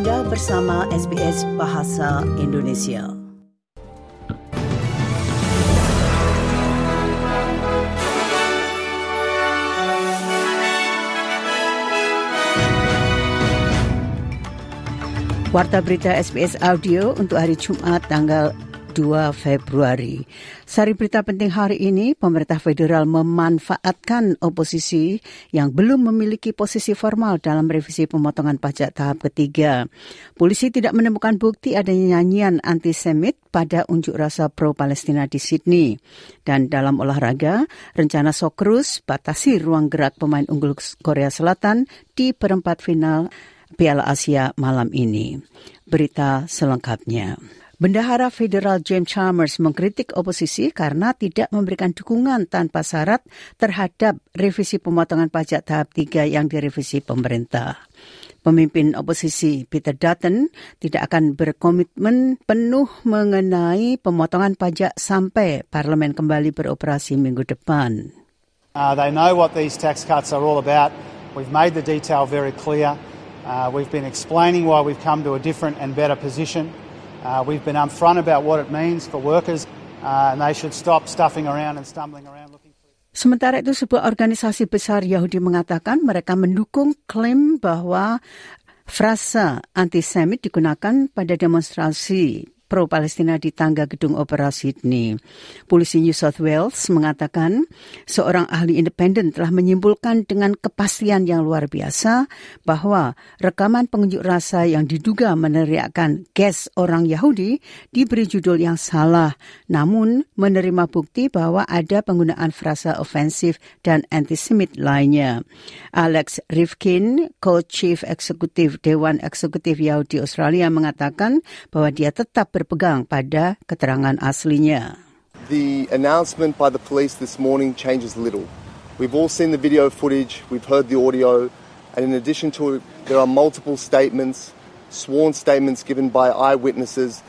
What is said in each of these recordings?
Anda bersama SBS Bahasa Indonesia. Warta berita SBS Audio untuk hari Jumat tanggal 2 Februari. Sari berita penting hari ini, pemerintah federal memanfaatkan oposisi yang belum memiliki posisi formal dalam revisi pemotongan pajak tahap ketiga. Polisi tidak menemukan bukti adanya nyanyian antisemit pada unjuk rasa pro-Palestina di Sydney. Dan dalam olahraga, rencana Sokrus batasi ruang gerak pemain unggul Korea Selatan di perempat final Piala Asia malam ini. Berita selengkapnya. Bendahara Federal James Chalmers mengkritik oposisi karena tidak memberikan dukungan tanpa syarat terhadap revisi pemotongan pajak tahap 3 yang direvisi pemerintah. Pemimpin oposisi Peter Dutton tidak akan berkomitmen penuh mengenai pemotongan pajak sampai parlemen kembali beroperasi minggu depan. Uh, they know what these tax cuts are all about. We've made the detail very clear. Uh, we've been explaining why we've come to a different and better position. Uh, we've been upfront about what it means for workers, uh, and they should stop stuffing around and stumbling around looking. Sementara itu, sebuah organisasi besar Yahudi mengatakan mereka mendukung klaim bahwa frasa antisemit digunakan pada demonstrasi pro-Palestina di tangga gedung opera Sydney. Polisi New South Wales mengatakan seorang ahli independen telah menyimpulkan dengan kepastian yang luar biasa bahwa rekaman pengunjuk rasa yang diduga meneriakkan gas orang Yahudi diberi judul yang salah, namun menerima bukti bahwa ada penggunaan frasa ofensif dan antisemit lainnya. Alex Rifkin, co-chief eksekutif Dewan Eksekutif Yahudi Australia mengatakan bahwa dia tetap berpegang pada keterangan aslinya. The announcement by the police this morning changes little. We've all seen the video footage, we've heard the audio, and in addition to it, there are multiple statements, sworn statements given by eyewitnesses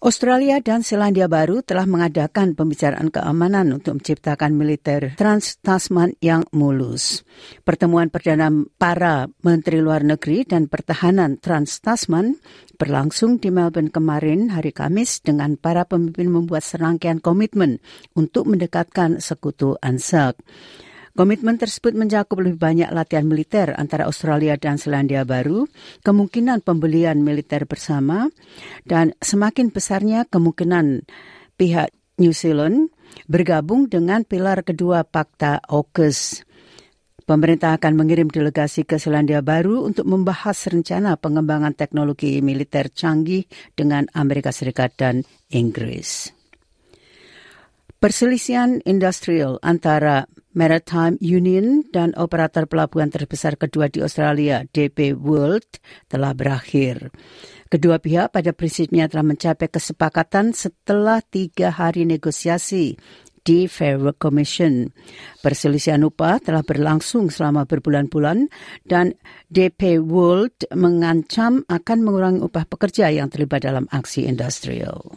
Australia dan Selandia Baru telah mengadakan pembicaraan keamanan untuk menciptakan militer Trans-Tasman yang mulus. Pertemuan perdana para Menteri Luar Negeri dan Pertahanan Trans-Tasman berlangsung di Melbourne kemarin hari Kamis dengan para pemimpin membuat serangkaian komitmen untuk mendekatkan sekutu ANZAC. Komitmen tersebut mencakup lebih banyak latihan militer antara Australia dan Selandia Baru, kemungkinan pembelian militer bersama, dan semakin besarnya kemungkinan pihak New Zealand bergabung dengan pilar kedua Pakta AUKUS. Pemerintah akan mengirim delegasi ke Selandia Baru untuk membahas rencana pengembangan teknologi militer canggih dengan Amerika Serikat dan Inggris. Perselisihan industrial antara Maritime Union dan operator pelabuhan terbesar kedua di Australia, DP World, telah berakhir. Kedua pihak pada prinsipnya telah mencapai kesepakatan setelah tiga hari negosiasi di Fair Work Commission. Perselisihan upah telah berlangsung selama berbulan-bulan dan DP World mengancam akan mengurangi upah pekerja yang terlibat dalam aksi industrial.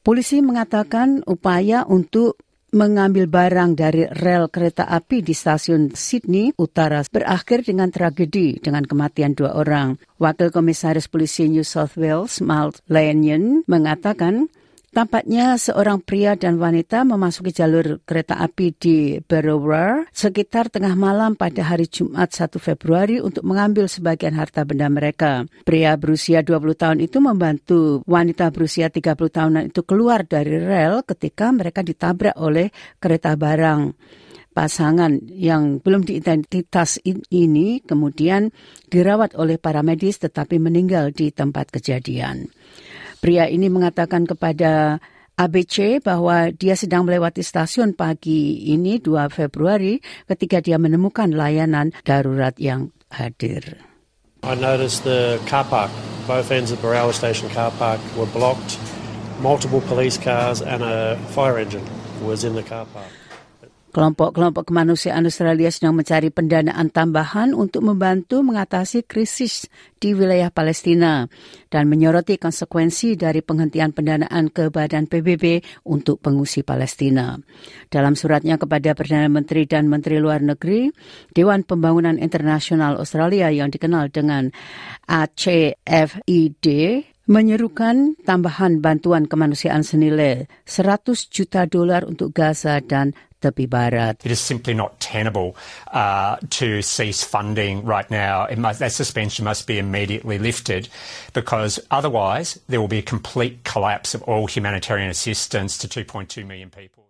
Polisi mengatakan upaya untuk mengambil barang dari rel kereta api di stasiun Sydney Utara berakhir dengan tragedi dengan kematian dua orang. Wakil Komisaris Polisi New South Wales, Mal Lanyon, mengatakan Tampaknya seorang pria dan wanita memasuki jalur kereta api di Berowra sekitar tengah malam pada hari Jumat 1 Februari untuk mengambil sebagian harta benda mereka. Pria berusia 20 tahun itu membantu wanita berusia 30 tahunan itu keluar dari rel ketika mereka ditabrak oleh kereta barang pasangan yang belum diidentitas ini kemudian dirawat oleh para medis tetapi meninggal di tempat kejadian. Pria ini mengatakan kepada ABC bahwa dia sedang melewati stasiun pagi ini 2 Februari ketika dia menemukan layanan darurat yang hadir. I noticed the car park, both ends of Barawa Station car park were blocked. Multiple police cars and a fire engine was in the car park. Kelompok-kelompok kemanusiaan Australia sedang mencari pendanaan tambahan untuk membantu mengatasi krisis di wilayah Palestina dan menyoroti konsekuensi dari penghentian pendanaan ke Badan PBB untuk pengungsi Palestina. Dalam suratnya kepada Perdana Menteri dan Menteri Luar Negeri, Dewan Pembangunan Internasional Australia yang dikenal dengan ACFID menyerukan tambahan bantuan kemanusiaan senilai 100 juta dolar untuk Gaza dan tepi barat. It is simply not tenable uh, to cease funding right now. Must, that suspension must be immediately lifted because otherwise there will be a complete collapse of all humanitarian assistance to 2.2 million people.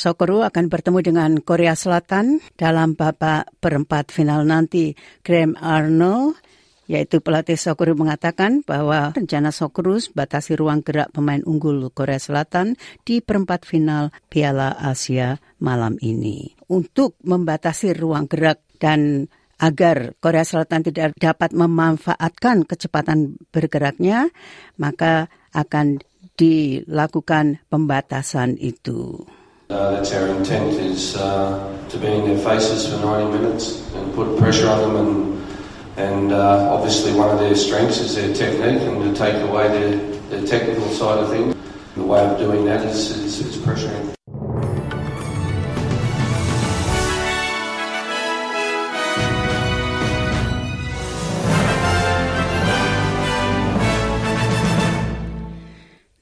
Sokoru akan bertemu dengan Korea Selatan dalam babak perempat final nanti. Graham Arnold yaitu pelatih Sokuru mengatakan bahwa rencana Sokuru batasi ruang gerak pemain unggul Korea Selatan di perempat final Piala Asia malam ini. Untuk membatasi ruang gerak dan agar Korea Selatan tidak dapat memanfaatkan kecepatan bergeraknya, maka akan dilakukan pembatasan itu. Uh, that's our intent is to be in their faces for 90 minutes and put pressure on them and And uh, obviously, one of their strengths is their technique, and to take away their, their technical side of things, the way of doing that is, is, is pressuring.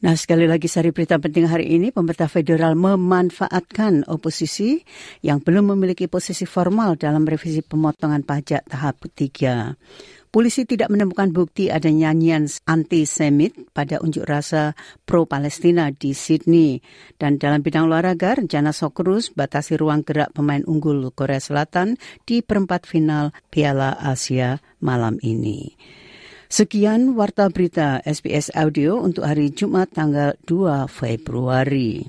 Nah, sekali lagi sari berita penting hari ini, pemerintah federal memanfaatkan oposisi yang belum memiliki posisi formal dalam revisi pemotongan pajak tahap ketiga. Polisi tidak menemukan bukti ada nyanyian anti-Semit pada unjuk rasa pro-Palestina di Sydney. Dan dalam bidang olahraga, rencana Sokrus batasi ruang gerak pemain unggul Korea Selatan di perempat final Piala Asia malam ini. Sekian warta berita SBS Audio untuk hari Jumat tanggal 2 Februari.